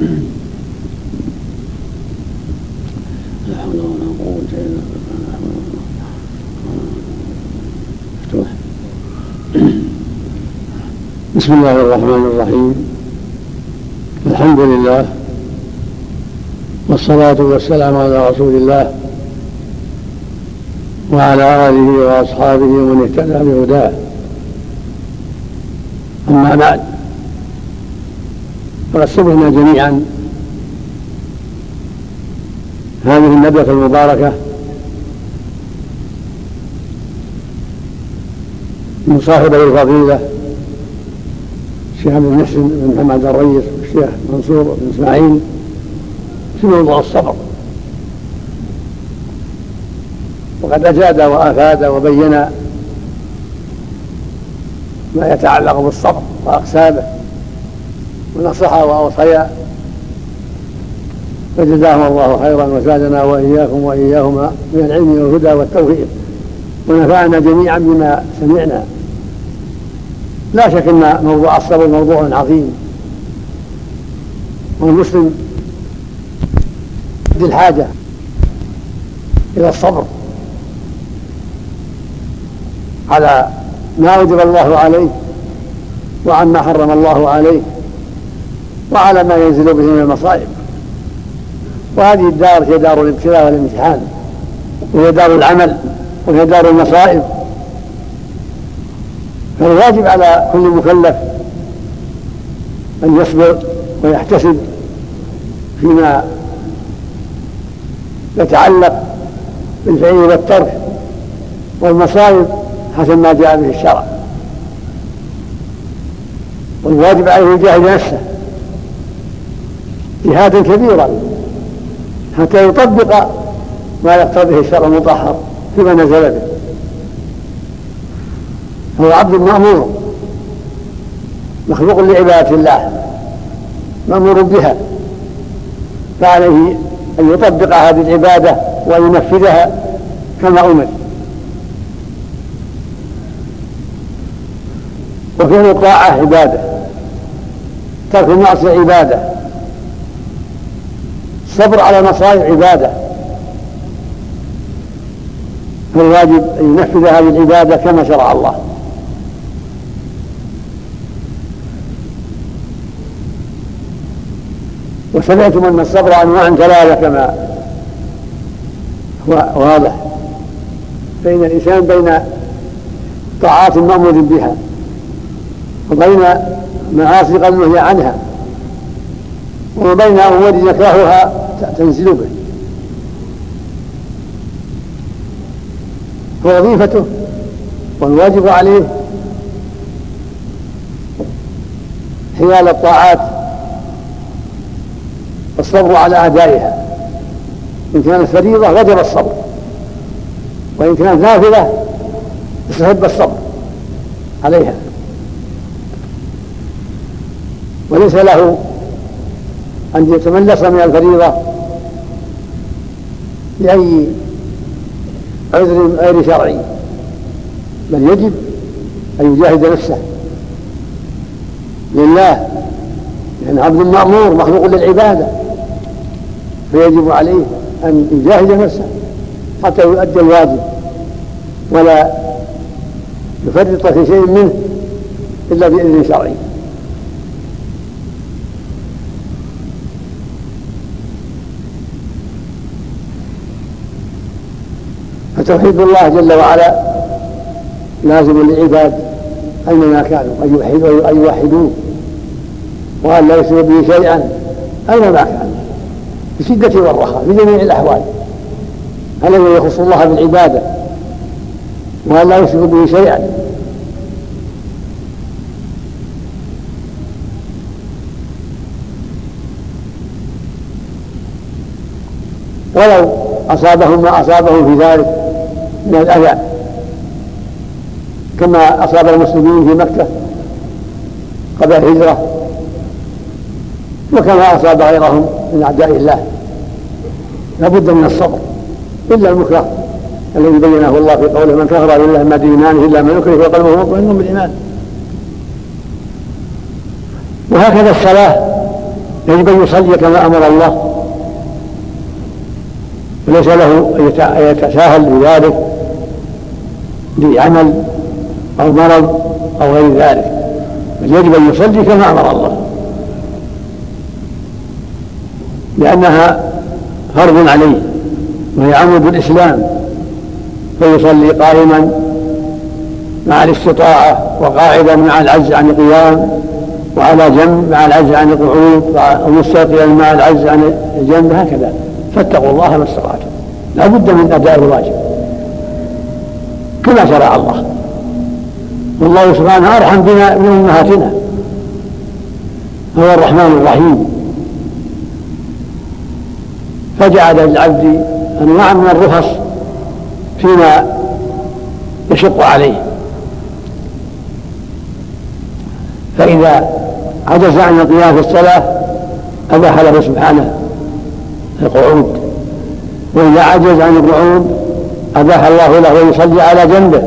لا حول ولا قوة إلا بالله بسم الله الرحمن الرحيم. الحمد لله والصلاة والسلام على رسول الله وعلى آله وأصحابه ومن اهتدى بهداه. أما بعد سمعنا جميعا. هذه الندوة المباركة. من الفضيلة الشيخ عبد المحسن بن محمد الريس والشيخ منصور بن إسماعيل في موضوع الصبر. وقد أجاد وأفاد وبين ما يتعلق بالصبر وأقسامه. ونصح وأوصيا فجزاهم الله خيرا وزادنا وإياكم وإياهما من العلم والهدى والتوفيق. ونفعنا جميعا بما سمعنا. لا شك إن موضوع الصبر موضوع عظيم. والمسلم الحاجة إلى الصبر على ما أوجب الله عليه وعما حرم الله عليه. وعلى ما ينزل به من المصائب. وهذه الدار هي دار الابتلاء والامتحان وهي دار العمل وهي دار المصائب. فالواجب على كل مكلف أن يصبر ويحتسب فيما يتعلق بالفعل والترك والمصائب حسب ما جاء به الشرع. والواجب عليه يجاهد نفسه. جهادا كبيرا حتى يطبق ما يقتضيه الشرع المطهر فيما نزل به. فهو عبد مأمور مخلوق لعبادة الله مأمور بها فعليه أن يطبق هذه العبادة وأن ينفذها كما أمر. وفعل الطاعة عبادة ترك المعصية عبادة الصبر على مصائب عبادة. فالواجب أن ينفذ هذه العبادة كما شرع الله. وسمعتم أن الصبر أنواع ثلاثة كما هو واضح. بين الإنسان بين طاعات مأمور بها وبين معاصي قد نهي عنها وبين أمور يكرهها تنزل به. فوظيفته والواجب عليه حيال الطاعات الصبر على أعدائها إن كانت فريضة وجب الصبر وإن كانت نافلة استحب الصبر عليها. وليس له أن يتملص من الفريضة لأي عذر غير شرعي. بل يجب أن يجاهد نفسه. لله. لأن عبد مأمور مخلوق للعبادة. فيجب عليه أن يجاهد نفسه حتى يؤدي الواجب. ولا يفرط في شيء منه إلا بإذن شرعي. فتوحيد الله جل وعلا لازم للعباد أينما كانوا أن يوحدوا أن يوحدوه وأن لا يشركوا به شيئا أينما كانوا الشدة والرخاء في جميع الأحوال الذي يخص الله بالعبادة؟ وأن لا يشركوا به شيئا. ولو أصابهم ما أصابهم في ذلك من الأذى. كما أصاب المسلمين في مكة قبل الهجرة وكما أصاب غيرهم من أعداء الله. لابد من الصبر إلا المكره الذي بينه الله في قوله من كفر بالله ما إيمانه إلا من يكره وقلبه مطمئن بالإيمان وهكذا الصلاة يجب أن يصلي كما أمر الله وليس له أن يتساهل بذلك. لعمل أو مرض أو غير ذلك. بل يجب أن يصلي كما أمر الله. لأنها فرض عليه وهي عمود الإسلام. فيصلي قائما مع الاستطاعة وقاعدا مع العجز عن القيام وعلى جنب مع العجز عن القعود ومستقيا مع العجز عن الجنب هكذا. فاتقوا الله ما استطعتم. لا بد من أداء الواجب. كما شرع الله. والله سبحانه أرحم بنا من أمهاتنا. هو الرحمن الرحيم. فجعل للعبد أنواع من الرخص فيما يشق عليه. فإذا عجز عن القيام في الصلاة أباح له سبحانه القعود. وإذا عجز عن القعود أباح الله له أن يصلي على جنبه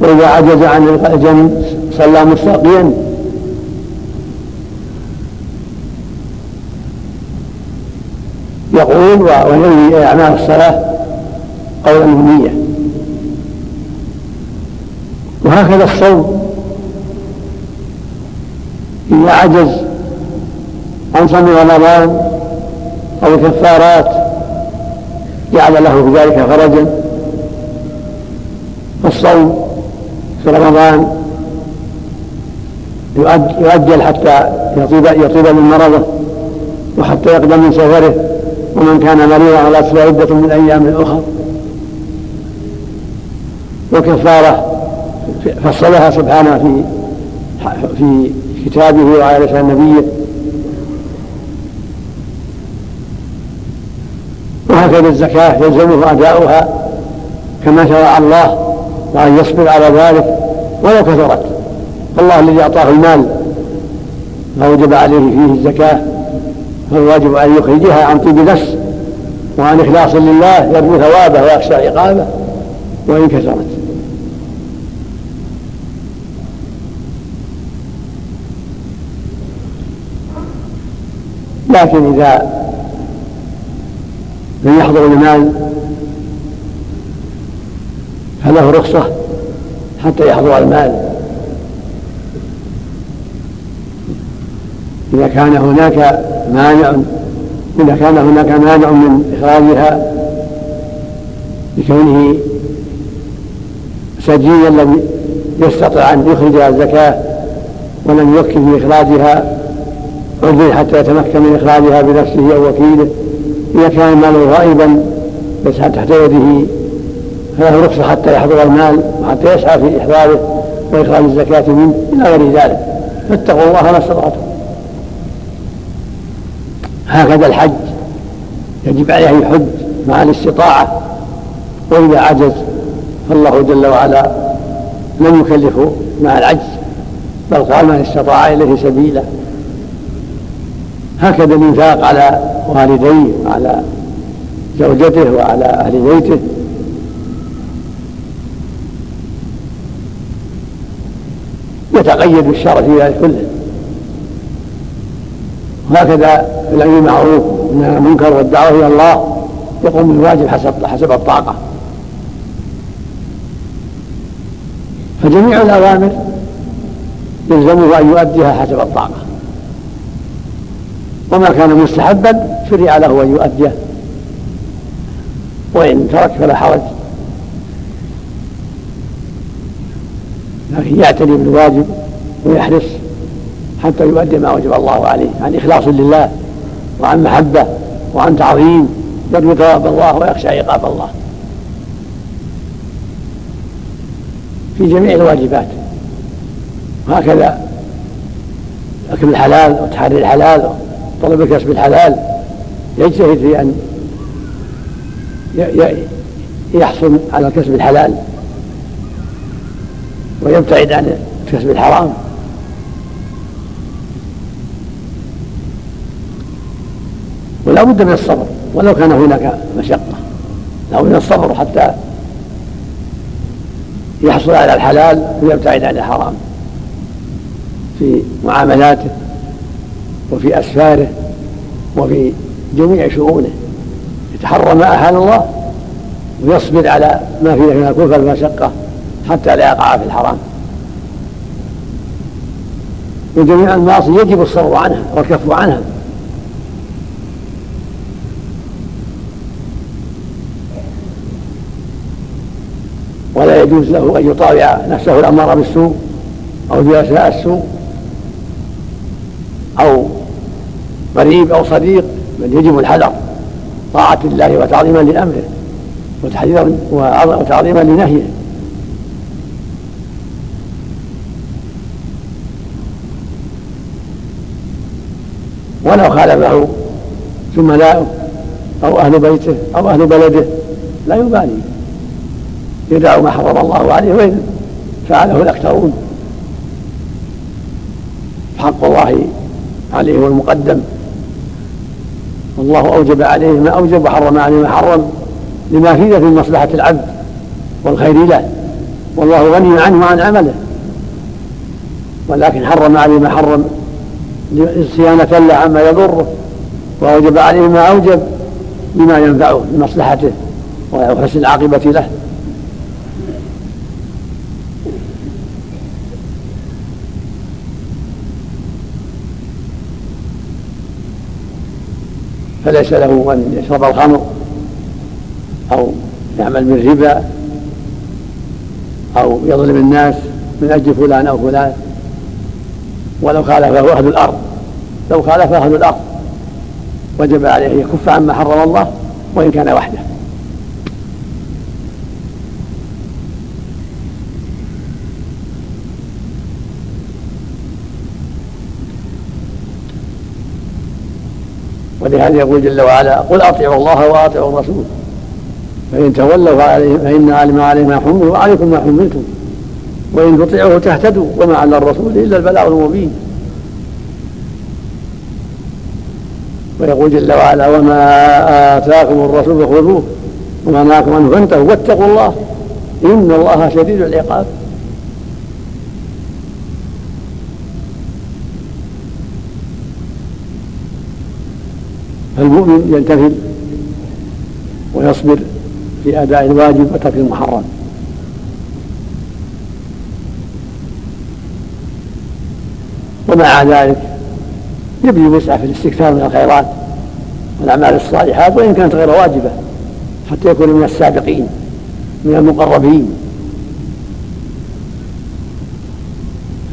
وإذا عجز عن الجنب صلى مستقيا يقول وينوي أعمال الصلاة قولا ونية وهكذا الصوم. إذا عجز عن صوم رمضان أو الكفارات جعل له بذلك فرجا فالصوم في رمضان يؤجل حتى يطيب يطيب من مرضه وحتى يقدم من سفره ومن كان مريضا على عدة من أيام أخرى والكفارة فصلها سبحانه في في كتابه وعلى لسان نبيه وهكذا الزكاة يلزمه أداؤها كما شرع الله وأن يصبر على ذلك ولو كثرت الله الذي أعطاه المال فوجب عليه فيه الزكاة فالواجب أن يخرجها عن طيب نفس وعن إخلاص لله يرجو ثوابه ويخشى عقابه وإن كثرت. لكن إذا لم يحضر المال فله رخصة حتى يحضر المال. إذا كان هناك مانع إذا كان هناك مانع من إخراجها لكونه سجيا لم يستطع أن يخرج الزكاة ولم يوكل إخراجها عذر حتى يتمكن من إخراجها بنفسه أو وكيله. إذا كان المال غائبا يسعى تحت يده فله رخصة حتى يحضر المال وحتى يسعى في إحضاره وإخراج الزكاة منه إلى غير ذلك. فاتقوا الله ما استطعتم. هكذا الحج يجب عليه يحج مع الاستطاعة. وإذا عجز فالله جل وعلا لم يكلفه مع العجز بل قال من استطاع إليه سبيلا. هكذا الإنفاق على والديه وعلى زوجته وعلى أهل بيته. يتقيد بالشرع في ذلك كله. وهكذا في الأمر بالمعروف والنهي المنكر والدعوة إلى الله يقوم بالواجب حسب حسب الطاقة. فجميع الأوامر يلزمه أن يؤديها حسب الطاقة. وما كان مستحبا شرع له أن يؤديه وإن ترك فلا حرج. لكن يعتني بالواجب ويحرص حتى يؤدي ما وجب الله عليه عن إخلاص لله وعن محبة وعن تعظيم يرجو ثواب الله ويخشى عقاب الله. في جميع الواجبات. وهكذا أكل الحلال وتحري الحلال وطلب الكسب الحلال. يجتهد في أن يحصل على الكسب الحلال. ويبتعد عن الكسب الحرام ولا بد من الصبر. ولو كان هناك مشقة. لا بد من الصبر حتى يحصل على الحلال ويبتعد عن الحرام. في معاملاته وفي أسفاره وفي جميع شؤونه. يتحرى ما أحال الله ويصبر على ما فيه من الكفر والمشقة. حتى لا يقع في الحرام. وجميع المعاصي يجب الصبر عنها والكف عنها. ولا يجوز له أن يطاوع نفسه الأمارة بالسوء أو جلساء السوء أو قريب أو صديق بل يجب الحذر طاعة الله وتعظيما لأمره وتحذيرا وتعظيما لنهيه. ولو خالفه زملاؤه أو أهل بيته أو أهل بلده لا يبالي. يدع ما حرم الله عليه وإن فعله الأكثرون. حق الله عليه هو المقدم والله أوجب عليه ما أوجب وحرم عليه ما حرم لما فيه في مصلحة العبد والخير له. والله غني عنه وعن عمله. ولكن حرم عليه ما حرم. صيانة له عما يضره وأوجب عليه ما أوجب لما ينفعه لمصلحته وحسن العاقبة له. فليس له أن يشرب الخمر أو يعمل بالربا أو يظلم الناس من أجل فلان أو فلان. ولو خالفه أهل الأرض لو خالفه أهل الأرض وجب عليه أن يكف عما حرم الله وإن كان وحده. ولهذا يقول جل وعلا قل أطيعوا الله وأطيعوا الرسول فإن تولوا فإن علم عليه ما حملوا وعليكم ما حملتم. وإن تطيعوه تهتدوا وما على الرسول إلا البلاغ المبين. ويقول جل وعلا وما آتاكم الرسول فخذوه وما نهاكم عنه فانتهوا واتقوا الله إن الله شديد العقاب. فالمؤمن يلتفت ويصبر في أداء الواجب وترك المحرم. ومع ذلك يبذل وسعه في الاستكثار من الخيرات والأعمال الصالحات وإن كانت غير واجبة حتى يكون من السابقين من المقربين.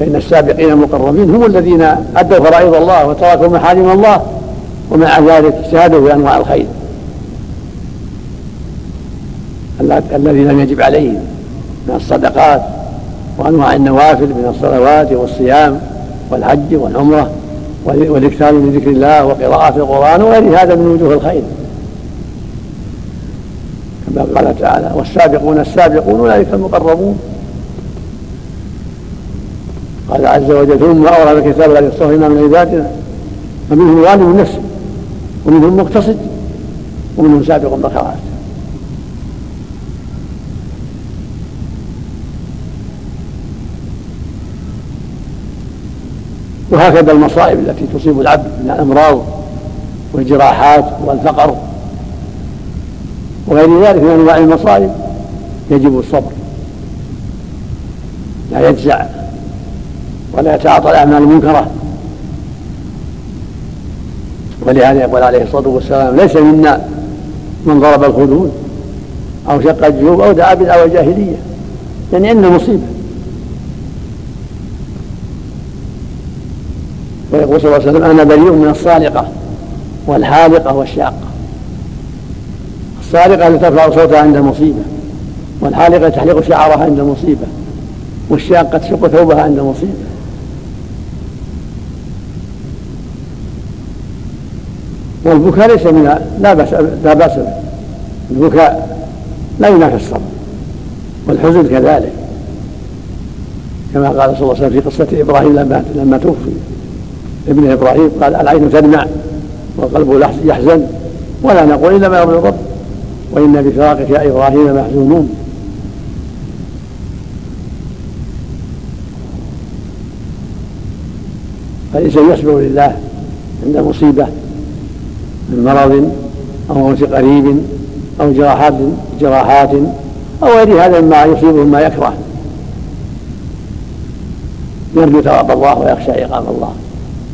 فإن السابقين المقربين هم الذين أدوا فرائض الله وتركوا محارم الله ومع ذلك اجتهدوا في انواع الخير الذي لم يجب عليهم من الصدقات وأنواع النوافل من الصلوات والصيام. والحج والعمرة والإكثار من ذكر الله وقراءة القرآن وغير هذا من وجوه الخير. كما قال تعالى والسابقون السابقون أولئك المقربون. قال عز وجل ثم اورد الكتاب الذي اصطفينا من عبادنا فمنهم ظالم نفسه ومنهم مقتصد ومنهم سابق بالخيرات وهكذا المصائب التي تصيب العبد من الأمراض والجراحات والفقر وغير ذلك من أنواع المصائب يجب الصبر. لا يجزع ولا يتعاطى الأعمال المنكرة. ولهذا يقول عليه الصلاة والسلام ليس منا من ضرب الخدود أو شق الجيوب أو دعا بدعوى الجاهليه يعني إن مصيبة. صلى الله عليه وسلم أنا بريء من الصالقة والحالقه والشاقة. الصالقة التي ترفع صوتها عند مصيبه والحالقه تحلق شعرها عند مصيبه والشاقة تشق ثوبها عند مصيبه والبكاء ليس من لا بأس لا بأس به. البكاء لا ينافي الصبر والحزن كذلك. كما قال صلى الله عليه وسلم في قصة إبراهيم لما لما توفي. ابن إبراهيم قال العين تدمع والقلب يحزن ولا نقول إلا ما يرضي الرب وإن بفراقك يا إبراهيم محزونون. فالإنسان يصبر لله عند مصيبة من مرض أو موت قريب أو جراحات جراحات أو غير هذا مما يصيبه ما يكره. يرجو ثواب الله ويخشى عقاب الله.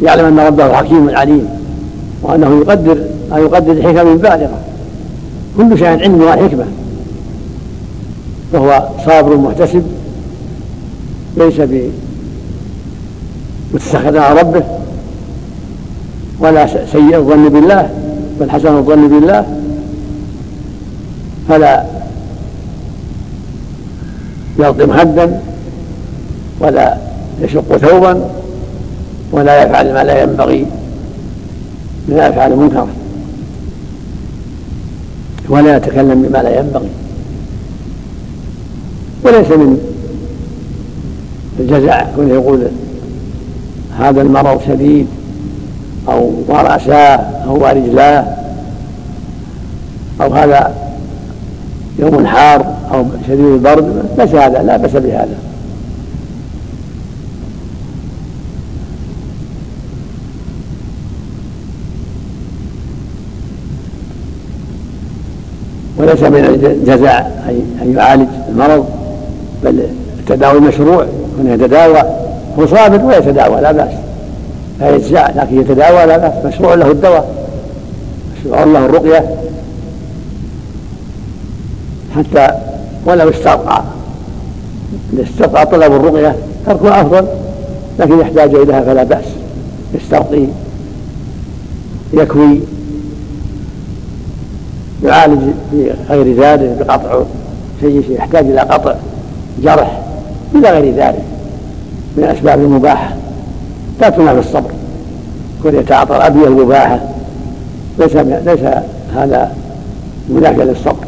يعلم أن ربه حكيم عليم وأنه يقدر ما يقدر حكم بالغة. كل شيء علم وحكمة فهو صابر محتسب ليس متسخط على ربه ولا سيء الظن بالله بل حسن الظن بالله. فلا يلطم هدا ولا يشق ثوبا ولا يفعل ما لا ينبغي من افعال المنكره ولا يتكلم بما لا ينبغي. وليس من الجزع كونه يقول هذا المرض شديد أو ورأساه أو رجلاه أو هذا يوم حار أو شديد البرد ليس هذا لا بأس بهذا. وليس من الجزاء أن يعالج المرض بل التداوي مشروع كونه يتداوى هو صابر ويتداوى لا بأس. لا يجزع لكن يتداوى لا بأس. مشروع له الدواء. مشروع له الرقية. حتى ولو استرقى استرقى طلب الرقية تركها أفضل لكن يحتاج إليها فلا بأس. يسترقي يكوي يعالج في غير ذلك بقطع شيء يحتاج إلى قطع جرح إلى غير ذلك من الأسباب المباحة. لا تنافي الصبر. كن يتعاطى الادويه المباحة. ليس ليس هذا منافيا للصبر.